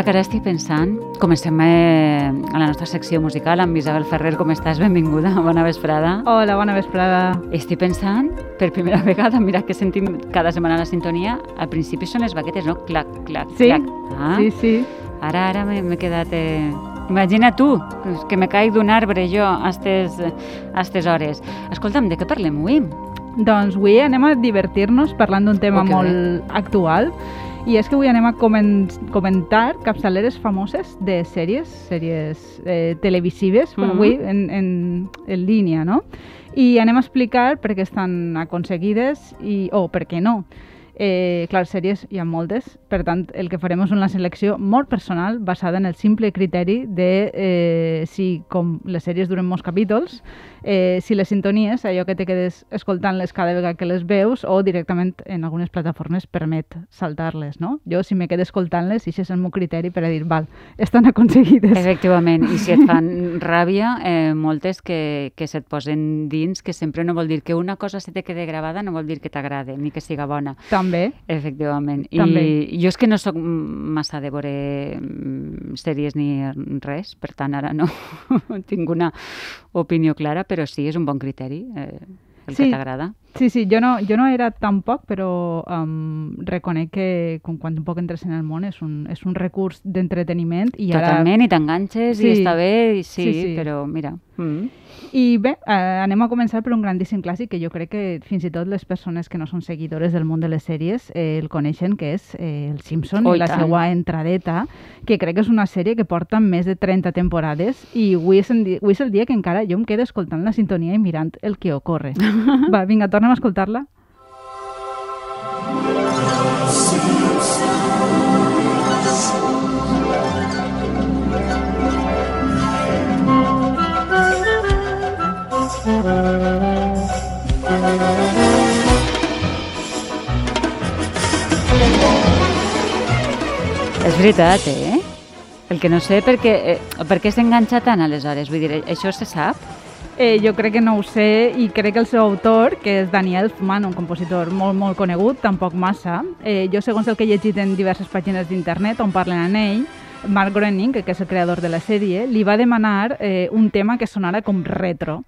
Mira que ara estic pensant, comencem eh, a la nostra secció musical amb Isabel Ferrer, com estàs? Benvinguda, bona vesprada. Hola, bona vesprada. Estic pensant, per primera vegada, mira que sentim cada setmana la sintonia, al principi són les baquetes, no? Clac, clac, Sí, clac. Ah, sí, sí. Ara, ara m'he quedat... Eh... Imagina tu, que me caic d'un arbre jo a estes, a estes hores. Escolta'm, de què parlem avui? Doncs avui anem a divertir-nos parlant d'un tema Oh, que molt actual i és que avui anem a comen comentar capçaleres famoses de sèries, sèries eh, televisives, bueno, Mhm. avui en, en, en línia, no? I anem a explicar per què estan aconseguides i, o per què no. Eh, clar, sèries hi ha moltes, per tant, el que farem és una selecció molt personal basada en el simple criteri de eh, si, com les sèries duren molts capítols, eh, si les sintonies, allò que te quedes escoltant-les cada vegada que les veus, o directament en algunes plataformes permet saltar-les, no? Jo, si me quedo escoltant-les, això és el meu criteri per a dir, val, estan aconseguides. Efectivament, i si et fan ràbia, eh, moltes que, que se't posen dins, que sempre no vol dir que una cosa se te quede gravada, no vol dir que t'agrade, ni que siga bona. També. Efectivament. També. I jo és que no sóc massa de veure mm, sèries ni res, per tant ara no tinc una opinió clara, però sí, és un bon criteri eh, el Sí. que t'agrada. Sí, sí, jo no, jo no era tampoc, però um, reconec que com quan un poc entres en el món és un, és un recurs d'entreteniment i ara... Totalment, i t'enganxes i Sí. està bé, i sí, Sí, sí. però mira... Mm. I bé, eh, anem a començar per un grandíssim clàssic que jo crec que fins i tot les persones que no són seguidores del món de les sèries eh, el coneixen, que és eh, El Simpson Oh, i i la tant. seva entradeta, que crec que és una sèrie que porta més de 30 temporades i avui és, avui és el dia que encara jo em quedo escoltant la sintonia i mirant el que ocorre. Va, vinga, tornem a escoltar-la. És veritat, eh? El que no sé per què, eh, per què s'enganxa tant aleshores, vull dir, això se sap? Eh, jo crec que no ho sé i crec que el seu autor, que és Daniel Elfman, un compositor molt, molt conegut, tampoc massa. Eh, jo, segons el que he llegit en diverses pàgines d'internet on parlen en ell, Mark Groening, que és el creador de la sèrie, li va demanar eh, un tema que sonara com retro.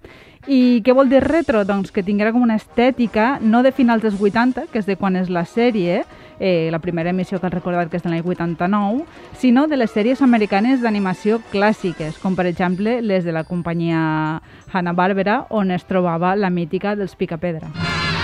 I què vol dir retro? Doncs que tinguera com una estètica, no de finals dels 80, que és de quan és la sèrie, eh, la primera emissió que has recordat que és de l'any 89, sinó de les sèries americanes d'animació clàssiques, com per exemple les de la companyia Hanna-Barbera, on es trobava la mítica dels Picapedra. Flintstones,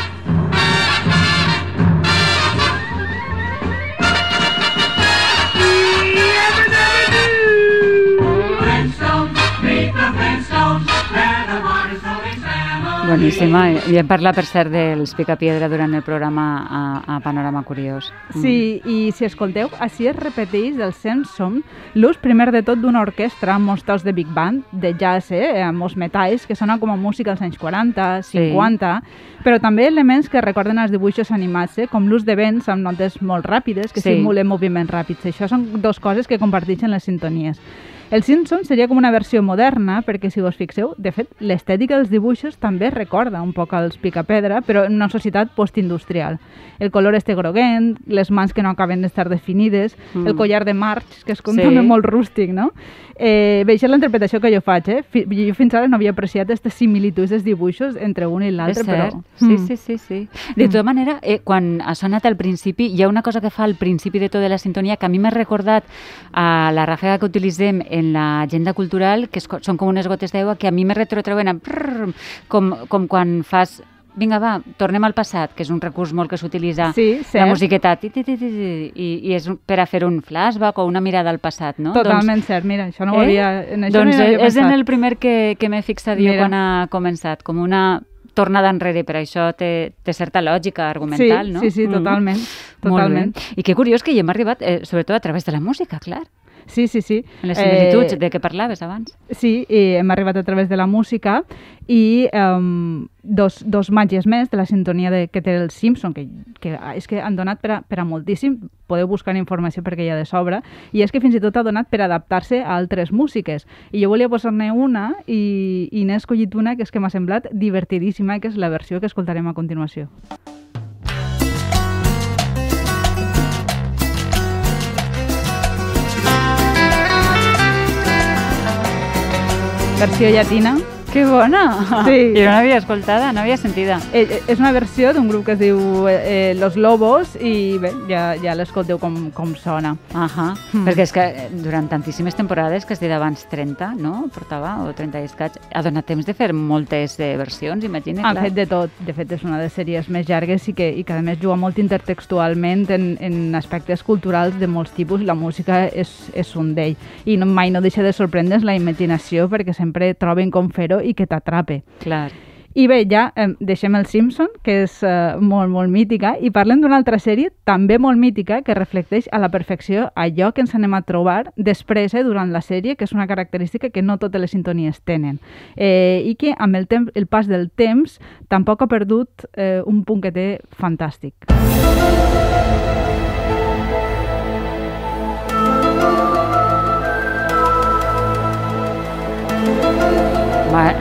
Boníssima. I hem parlat, per cert, dels Picapiedra durant el programa a, a Panorama Curiós. Mm. Sí, i si escolteu, així es repeteix del Simpson l'ús primer de tot d'una orquestra amb molts de big band, de jazz, eh, amb molts metalls, que sona com a música dels anys 40, Sí. 50, però també elements que recorden els dibuixos animats, eh, com l'ús de vents amb notes molt ràpides, que Sí. simulen moviments ràpids. Això són dues coses que comparteixen les sintonies. El Simpson seria com una versió moderna, perquè si vos fixeu, de fet, l'estètica dels dibuixos també recorda un poc als Picapedra, però en una societat postindustrial. El color este groguent, les mans que no acaben d'estar definides, Mm. el collar de marx, que és com Sí. també molt rústic, no? Eh, bé, això és la interpretació que jo faig, eh? Jo fins ara no havia apreciat aquestes similituds dels dibuixos entre un i l'altre, però... Sí, Mm. sí, sí, sí. De tota manera, eh, quan ha sonat al principi, hi ha una cosa que fa al principi de tota la sintonia que a mi m'ha recordat a la ràfega que utilitzem en l'agenda cultural, que co- són com unes gotes d'aigua que a mi me retrotreuen a prrr, com, com quan fas vinga, va, tornem al passat, que és un recurs molt que s'utilitza Sí, la musiqueta, ti, ti, ti, ti, i, i és per a fer un flashback o una mirada al passat, no? Totalment cert, mira, això no ho Eh? havia... En això doncs no és en el primer que, que m'he fixat jo Mira. quan ha començat, com una tornada enrere, per això té, té certa lògica argumental, sí, no? Sí, sí, Mm. totalment. Molt totalment. I que curiós que hi hem arribat, eh, sobretot a través de la música, clar, Sí, sí, sí. en les similituds Eh, de què parlaves abans. Sí, i hem arribat a través de la música i um, dos, dos màgies més de la sintonia de, que té el Simpson, que, que és que han donat per a, per a moltíssim, podeu buscar informació perquè hi ha de sobre, i és que fins i tot ha donat per adaptar-se a altres músiques. I jo volia posar-ne una i, i n'he escollit una que és que m'ha semblat divertidíssima, que és la versió que escoltarem a continuació. Versió llatina. Que bona! Sí. Jo no l'havia escoltada, no havia sentida. Eh, eh, és una versió d'un grup que es diu eh, Los Lobos i bé, ja, ja l'escolteu com, com sona. Ahà, Mm. perquè és que eh, durant tantíssimes temporades, que es deia abans 30, no? Portava, o 30 i escaig, ha donat temps de fer moltes eh, versions, imagina, Han clar. fet de tot. De fet, és una de les sèries més llargues i que, i que a més juga molt intertextualment en, en aspectes culturals de molts tipus i la música és, és un d'ell. I no, mai no deixa de sorprendre's la imaginació perquè sempre troben com fer-ho i que t'atrape. Clar. I bé, ja eh, deixem el Simpson, que és eh, molt, molt mítica, i parlem d'una altra sèrie també molt mítica que reflecteix a la perfecció allò que ens anem a trobar després, eh, durant la sèrie, que és una característica que no totes les sintonies tenen. Eh, I que amb el, temps, el pas del temps tampoc ha perdut eh, un punt que té fantàstic. Va,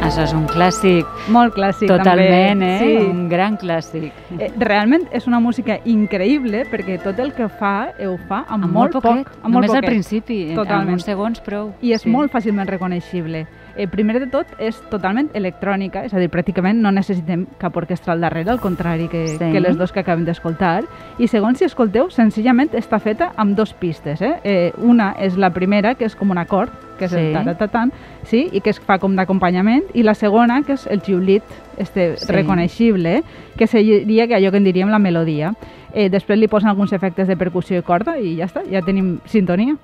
això és un clàssic. Molt clàssic, Totalment, també. eh? Sí. Un gran clàssic. Eh, realment és una música increïble perquè tot el que fa, ho fa amb, Amb molt, molt poc. poquet, amb molt només al poquet. principi, en- Totalment. en uns segons prou. I és Sí. molt fàcilment reconeixible. Eh, primer de tot, és totalment electrònica, és a dir, pràcticament no necessitem cap orquestra al darrere, al contrari que, Sí. que les dos que acabem d'escoltar. I segons si escolteu, senzillament està feta amb dos pistes. Eh? Eh, una és la primera, que és com un acord, que és Sí. el taratatan, sí, i que es fa com d'acompanyament, i la segona, que és el xiulit este Sí. reconeixible, que seria que allò que en diríem la melodia. Eh, després li posen alguns efectes de percussió i corda i ja està, ja tenim sintonia.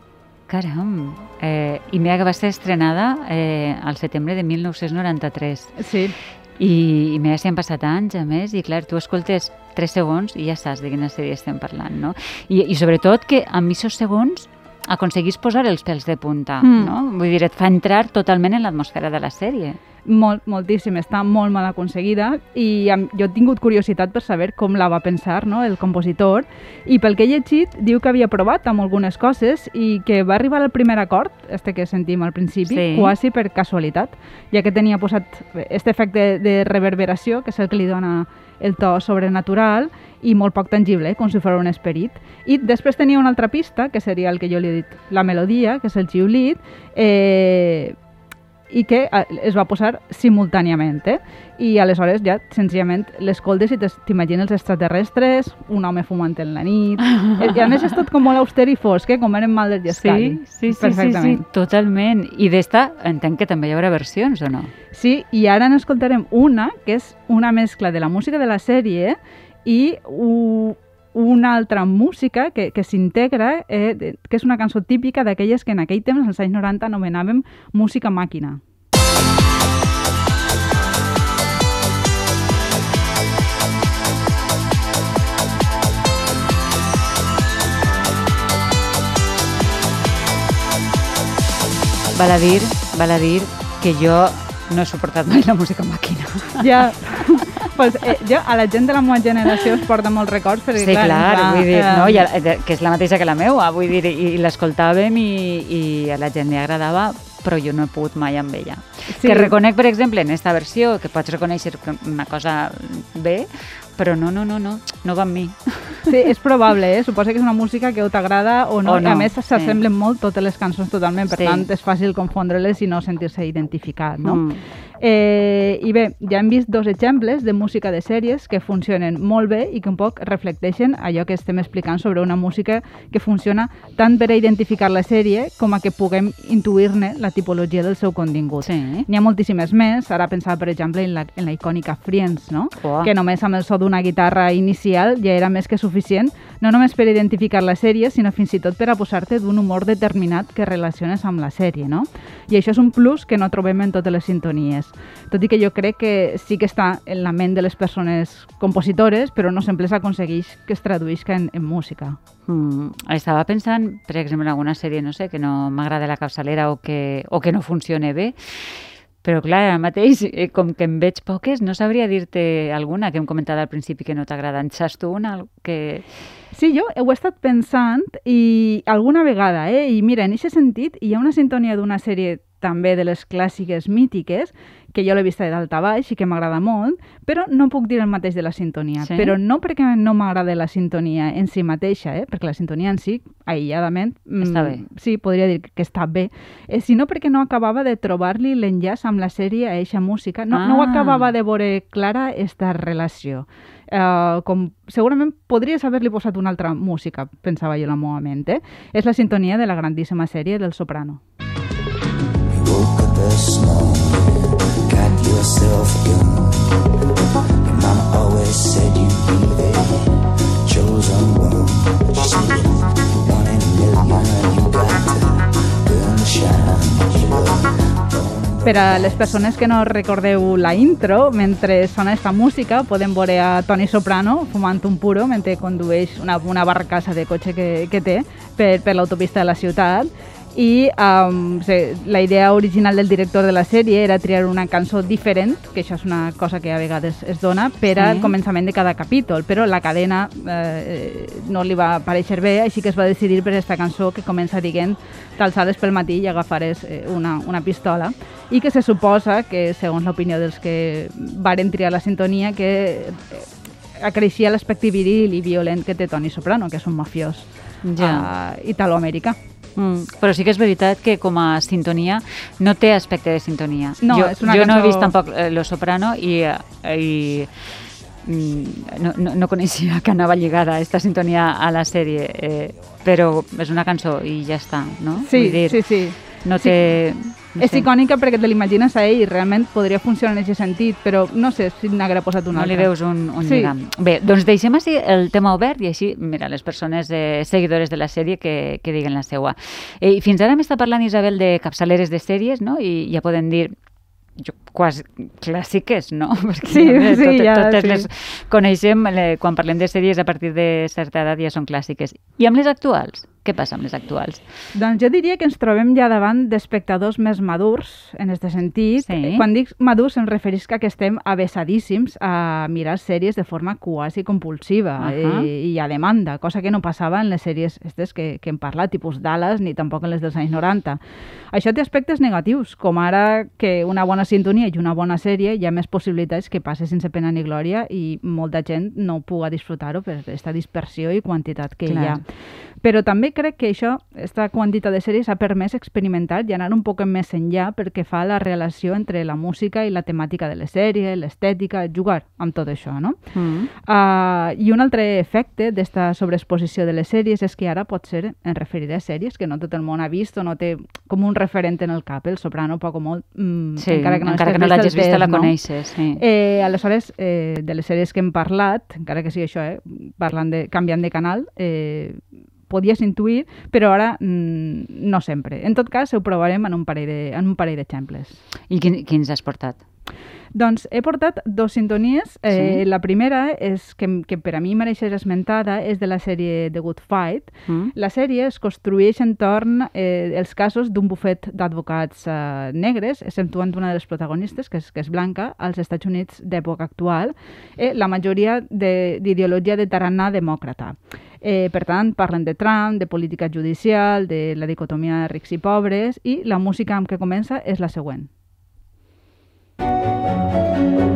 Caram! Eh, I que va ser estrenada eh, al setembre de 1993. Sí, I, I mira si han passat anys, a més, i clar, tu escoltes 3 segons i ja saps de quina sèrie estem parlant, no? I, i sobretot que amb aquests segons aconseguís posar els pèls de punta, Mm. no? Vull dir, et fa entrar totalment en l'atmosfera de la sèrie. Molt, moltíssim, està molt mal aconseguida i jo he tingut curiositat per saber com la va pensar no, el compositor i pel que he llegit diu que havia provat amb algunes coses i que va arribar al primer acord, este que sentim al principi, Sí. quasi per casualitat, ja que tenia posat este efecte de reverberació, que és el que li dona el to sobrenatural i molt poc tangible, com si fos un esperit. I després tenia una altra pista, que seria el que jo li he dit, la melodia, que és el xiulit, eh, i que eh, es va posar simultàniament, eh? I aleshores ja, senzillament, l'escoltes i t'imagines els extraterrestres, un home fumant en la nit... Eh, I a més és tot com molt auster i fosc, eh? Com eren Mulder i Scully. sí, sí, sí, Perfectament. totalment. I d'esta entenc que també hi haurà versions, o no? Sí, i ara n'escoltarem una, que és una mescla de la música de la sèrie i una altra música que, que s'integra, eh, de- que és una cançó típica d'aquelles que en aquell temps, als anys 90, anomenàvem música màquina. Val a dir, val a dir que jo no he suportat mai la música màquina. Ja, pues, eh, jo a la gent de la meva generació es porta molts records perquè, Sí, clar, ens va, vull dir, eh, no, eh, que és la mateixa que la meua, vull dir, i, i l'escoltàvem i, i a la gent li agradava, però jo no he pogut mai amb ella. Sí. Que reconec, per exemple, en esta versió, que pots reconèixer una cosa bé, però no, no, no, no, no va amb mi. Sí, és probable, eh? Suposa que és una música que o t'agrada o no. O no, I a més sí. s'assemblen molt totes les cançons totalment, per Sí. tant és fàcil confondre-les i no sentir-se identificat, no? Mm. Eh, I bé, ja hem vist dos exemples de música de sèries que funcionen molt bé i que un poc reflecteixen allò que estem explicant sobre una música que funciona tant per a identificar la sèrie com a que puguem intuir-ne la tipologia del seu contingut. Sí. N'hi ha moltíssimes més, ara pensava per exemple en la, en la icònica Friends, no? Uah. que només amb el so d'una guitarra inicial ja era més que suficient, no només per identificar la sèrie, sinó fins i tot per a posar-te d'un humor determinat que relaciones amb la sèrie, no? I això és un plus que no trobem en totes les sintonies. Tot i que jo crec que sí que està en la ment de les persones compositores, però no sempre s'aconsegueix que es traduïsca en, en música. Mm, estava pensant, per exemple, en alguna sèrie, no sé, que no m'agrada la capçalera o que, o que no funcione bé, però clar, ara mateix, eh, com que en veig poques, no sabria dir-te alguna que hem comentat al principi que no t'agrada. En saps tu una que... Sí, jo ho he estat pensant i alguna vegada, eh? I mira, en aquest sentit hi ha una sintonia d'una sèrie també de les clàssiques mítiques, que jo l'he vista de dalt a baix i que m'agrada molt, però no puc dir el mateix de la sintonia. Sí? Però no perquè no m'agrada la sintonia en si mateixa, eh? perquè la sintonia en si, aïlladament, mm, Està bé. sí, podria dir que està bé, eh, sinó perquè no acabava de trobar-li l'enllaç amb la sèrie a eixa música. No, no Ah. acabava de veure clara esta relació. Uh, com segurament podries haver-li posat una altra música, pensava jo la meva ment. Eh? És la sintonia de la grandíssima sèrie del Soprano. woke yourself always said one. Per a les persones que no recordeu la intro, mentre sona esta música, podem veure a Toni Soprano fumant un puro mentre condueix una, una barcassa de cotxe que, que té per, per l'autopista de la ciutat i um, la idea original del director de la sèrie era triar una cançó diferent, que això és una cosa que a vegades es dona, per al Sí. començament de cada capítol, però la cadena eh, no li va pareixer bé, així que es va decidir per aquesta cançó que comença dient t'alçades pel matí i agafares eh, una, una pistola i que se suposa que, segons l'opinió dels que varen triar la sintonia, que eh, acreixia l'aspecte viril i violent que té Toni Soprano, que és un mafiós Ja. a Italoamèrica. Mm, però sí que és veritat que com a sintonia no té aspecte de sintonia. No, jo, és una jo no he cançó- vist tampoc eh, Lo Soprano i, eh, i mm, no, no, no coneixia que anava lligada esta sintonia a la sèrie, eh, però és una cançó i ja està, no? Sí, Vull dir, sí, sí. No Sí. No és sé, icònica perquè te l'imagines a ell i realment podria funcionar en aquest sentit, però no sé si n'haguera posat un no altre. li veus un, un Sí. lligam. Bé, doncs deixem així el tema obert i així, mira, les persones eh, seguidores de la sèrie que, que diguen la seua. Eh, fins ara m'està parlant Isabel de capçaleres de sèries, no? I ja poden dir jo, quasi clàssiques, no? Perquè Sí, eh, sí, ja, totes sí. les coneixem, eh, quan parlem de sèries a partir de certa edat ja són clàssiques. I amb les actuals? Què passa amb les actuals? Doncs jo diria que ens trobem ja davant d'espectadors més madurs, en aquest sentit. Sí. Quan dic madurs em referisc a que estem avessadíssims a mirar sèries de forma quasi compulsiva Ahà. i, i a demanda, cosa que no passava en les sèries aquestes que, que hem parlat, tipus Dallas, ni tampoc en les dels anys 90. Això té aspectes negatius, com ara que una bona sintonia i una bona sèrie hi ha més possibilitats que passe sense pena ni glòria i molta gent no puga disfrutar-ho per aquesta dispersió i quantitat que hi Clar. ha. Però també crec que això, aquesta quantitat de sèries ha permès experimentar i anar un poc més enllà perquè fa la relació entre la música i la temàtica de la sèrie, l'estètica, jugar amb tot això, no? Mm. Uh, I un altre efecte d'esta sobreexposició de les sèries és que ara pot ser, en referiré a sèries que no tot el món ha vist o no té com un referent en el cap, el soprano poc o molt, mm, Sí, encara que no, encara que no l'hagis el vista, la no? coneixes. Sí. Eh, aleshores, eh, de les sèries que hem parlat, encara que sigui això, eh, parlant de, canviant de canal, eh, podies intuir, però ara mm, no sempre. En tot cas, ho provarem en un parell de- en un parell d'exemples. I quin, quins has portat? Doncs he portat dos sintonies. Eh, Sí. La primera, és que, que per a mi mereix ser esmentada, és de la sèrie The Good Fight. Mm? La sèrie es construeix entorn eh, els casos d'un bufet d'advocats eh, negres, exceptuant una de les protagonistes, que és, que és blanca, als Estats Units d'època actual, eh, la majoria de- d'ideologia de, tarannà demòcrata. Eh, per tant, parlen de Trump, de política judicial, de la dicotomia rics i pobres, i la música amb què comença és la següent. thank you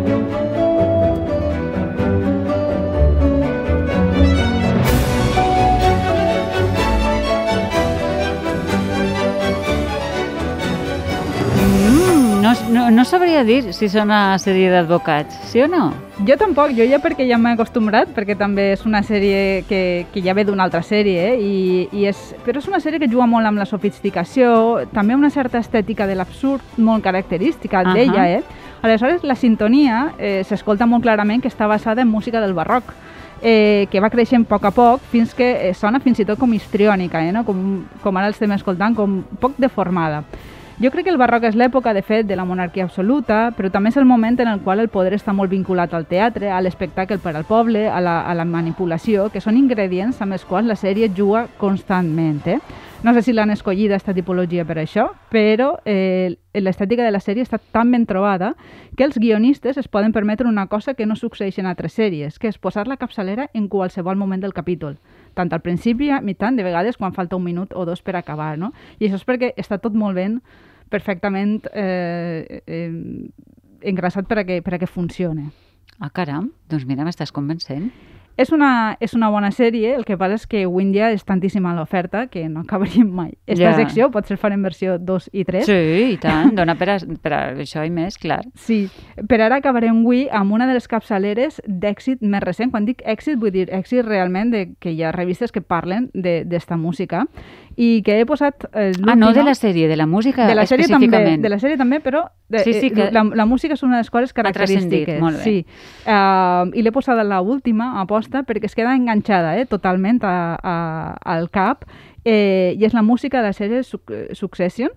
no, no, sabria dir si són una sèrie d'advocats, sí o no? Jo tampoc, jo ja perquè ja m'he acostumbrat, perquè també és una sèrie que, que ja ve d'una altra sèrie, eh? I, i és, però és una sèrie que juga molt amb la sofisticació, també una certa estètica de l'absurd molt característica Ahà. d'ella, eh? Aleshores, la sintonia eh, s'escolta molt clarament que està basada en música del barroc, eh, que va creixent a poc a poc fins que eh, sona fins i tot com histriònica, eh, no? com, com ara l'estem escoltant, com poc deformada. Jo crec que el barroc és l'època, de fet, de la monarquia absoluta, però també és el moment en el qual el poder està molt vinculat al teatre, a l'espectacle per al poble, a la, a la manipulació, que són ingredients amb els quals la sèrie juga constantment. Eh? No sé si l'han escollida, aquesta tipologia, per això, però eh, l'estètica de la sèrie està tan ben trobada que els guionistes es poden permetre una cosa que no succeeix en altres sèries, que és posar la capçalera en qualsevol moment del capítol tant al principi, a mitjan, de vegades quan falta un minut o dos per acabar, no? I això és perquè està tot molt ben perfectament eh, eh, engraçat per a que, per a que funcione. Ah, caram, doncs mira, m'estàs convencent. És una, és una bona sèrie, el que passa és que avui en dia és tantíssima l'oferta que no acabaríem mai. Esta Ja. secció potser farem versió 2 i 3. Sí, i tant, dona per a, per a això i més, clar. Sí, per ara acabarem avui amb una de les capçaleres d'èxit més recent. Quan dic èxit, vull dir èxit realment de que hi ha revistes que parlen de- d'esta música i que he posat eh, Ah, no de l'última- la sèrie, de la música de la sèrie també, de la sèrie també, però de, Sí, sí, eh, que- la, la música és una de les coses característiques. molt bé. Sí. Uh, I l'he posada a l'última aposta perquè es queda enganxada eh, totalment a, a, al cap eh, i és la música de la sèrie Suc- Succession.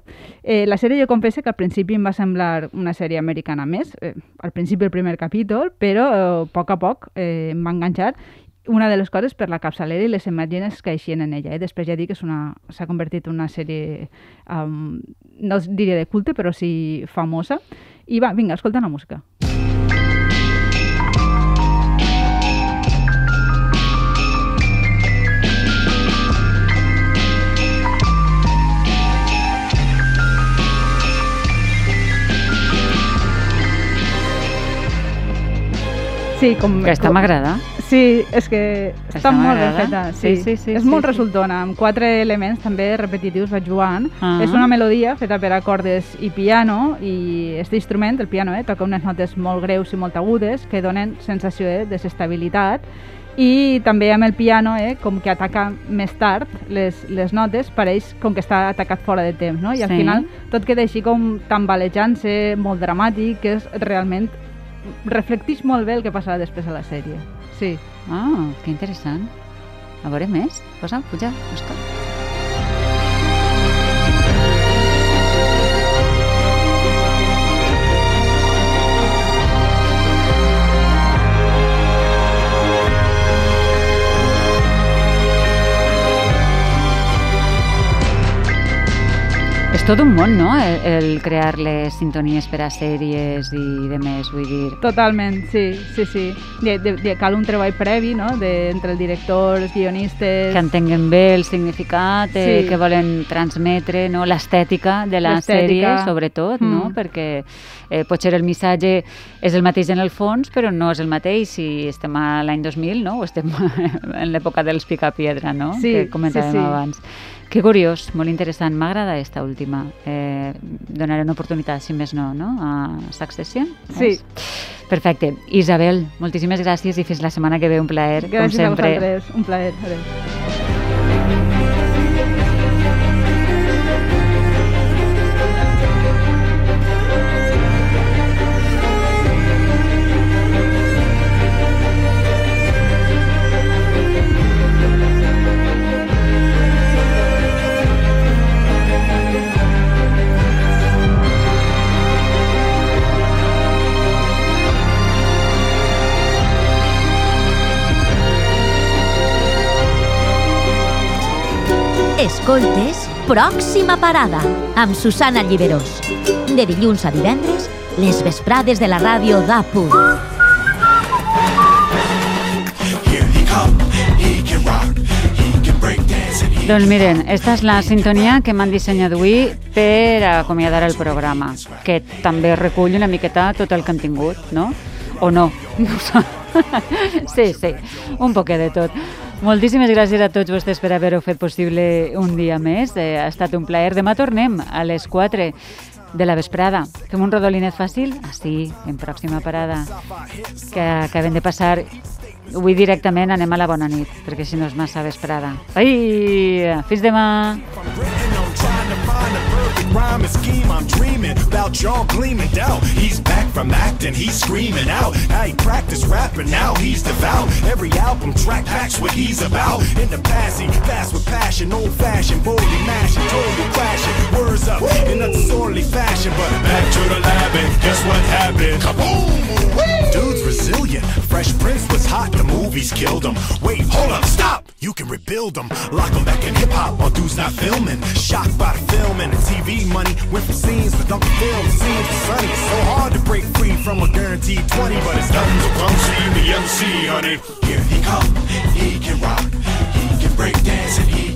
Eh, la sèrie jo confesso que al principi em va semblar una sèrie americana més, eh, al principi el primer capítol, però eh, a poc a poc eh, em va enganxar una de les coses per la capçalera i les imatges que eixien en ella. Eh? Després ja dic que s'ha convertit en una sèrie, um, no diria de culte, però sí famosa. I va, vinga, escolta la música. Sí, com... Aquesta com- m'agrada. Sí, és que està Aquesta molt ben feta. Sí, Sí, sí, sí, És sí, molt sí. resultona, amb quatre elements també repetitius vaig jugant. Ah. És una melodia feta per a cordes i piano i aquest instrument, el piano, eh, toca unes notes molt greus i molt agudes que donen sensació de desestabilitat i també amb el piano, eh, com que ataca més tard les, les notes, pareix com que està atacat fora de temps, no? I al Sí. final tot queda així com tambalejant-se, molt dramàtic, que és realment reflecteix molt bé el que passarà després a la sèrie. Sí. Ah, que interessant. A veure més. Posa, puja, busca. És tot un món, no?, el, el crear les sintonies per a sèries i de més, vull dir... Totalment, sí, sí, sí. De, de, de, cal un treball previ, no?, de, entre el director, els guionistes... que entenguen bé el significat eh, Sí. que volen transmetre, no? l'estètica de la sèrie, sobretot, no? Mm. perquè eh, potser el missatge és el mateix en el fons, però no és el mateix si estem a l'any 2000 no? o estem en l'època dels picapiedra, no? Sí, que comentàvem sí, sí. abans. Que curiós, molt interessant. M'agrada esta última. Eh, donaré una oportunitat, si més no, no? a Succession. Sí. és? Perfecte. Isabel, moltíssimes gràcies i fins la setmana que ve. Un plaer, Gràcies com sempre. a vosaltres, un plaer. Adéu. Escoltes Pròxima Parada amb Susana Lliberós. De dilluns a divendres, les vesprades de la ràdio d'Apu. Doncs miren, esta és la sintonia que m'han dissenyat avui per acomiadar el programa, que també recull una miqueta tot el que hem tingut, no? O no? No. Sí, sí, un poquet de tot. Moltíssimes gràcies a tots vostès per haver-ho fet possible un dia més. Eh, ha estat un plaer. Demà tornem a les 4 de la vesprada. Fem un rodolinet fàcil? Ah, sí, en pròxima parada. Que acabem de passar Avui directament anem a la bona nit, perquè si no és massa vesprada. Ai, fins demà! Rhyme scheme. I'm dreaming about y'all gleaming down. He's back from acting, he's screaming out. How practiced rapping, now he's devout. Every album track backs what he's about. In the past, he fast with passion, old fashioned, boldly mashing, totally clashing. Words up in a disorderly fashion, but back to the lab and guess what happened? Kaboom! Dude's resilient. Fresh Prince was hot, the movies killed him. Wait, hold up, stop! You can rebuild them. Lock them back in hip hop while dude's not filming. Shocked by the film and the TV money. Went from scenes with Uncle Phil to scenes with Sonny. So hard to break free from a guaranteed 20, but it's nothing to come see the MC, honey. Here he come, he can rock, he can break dance and he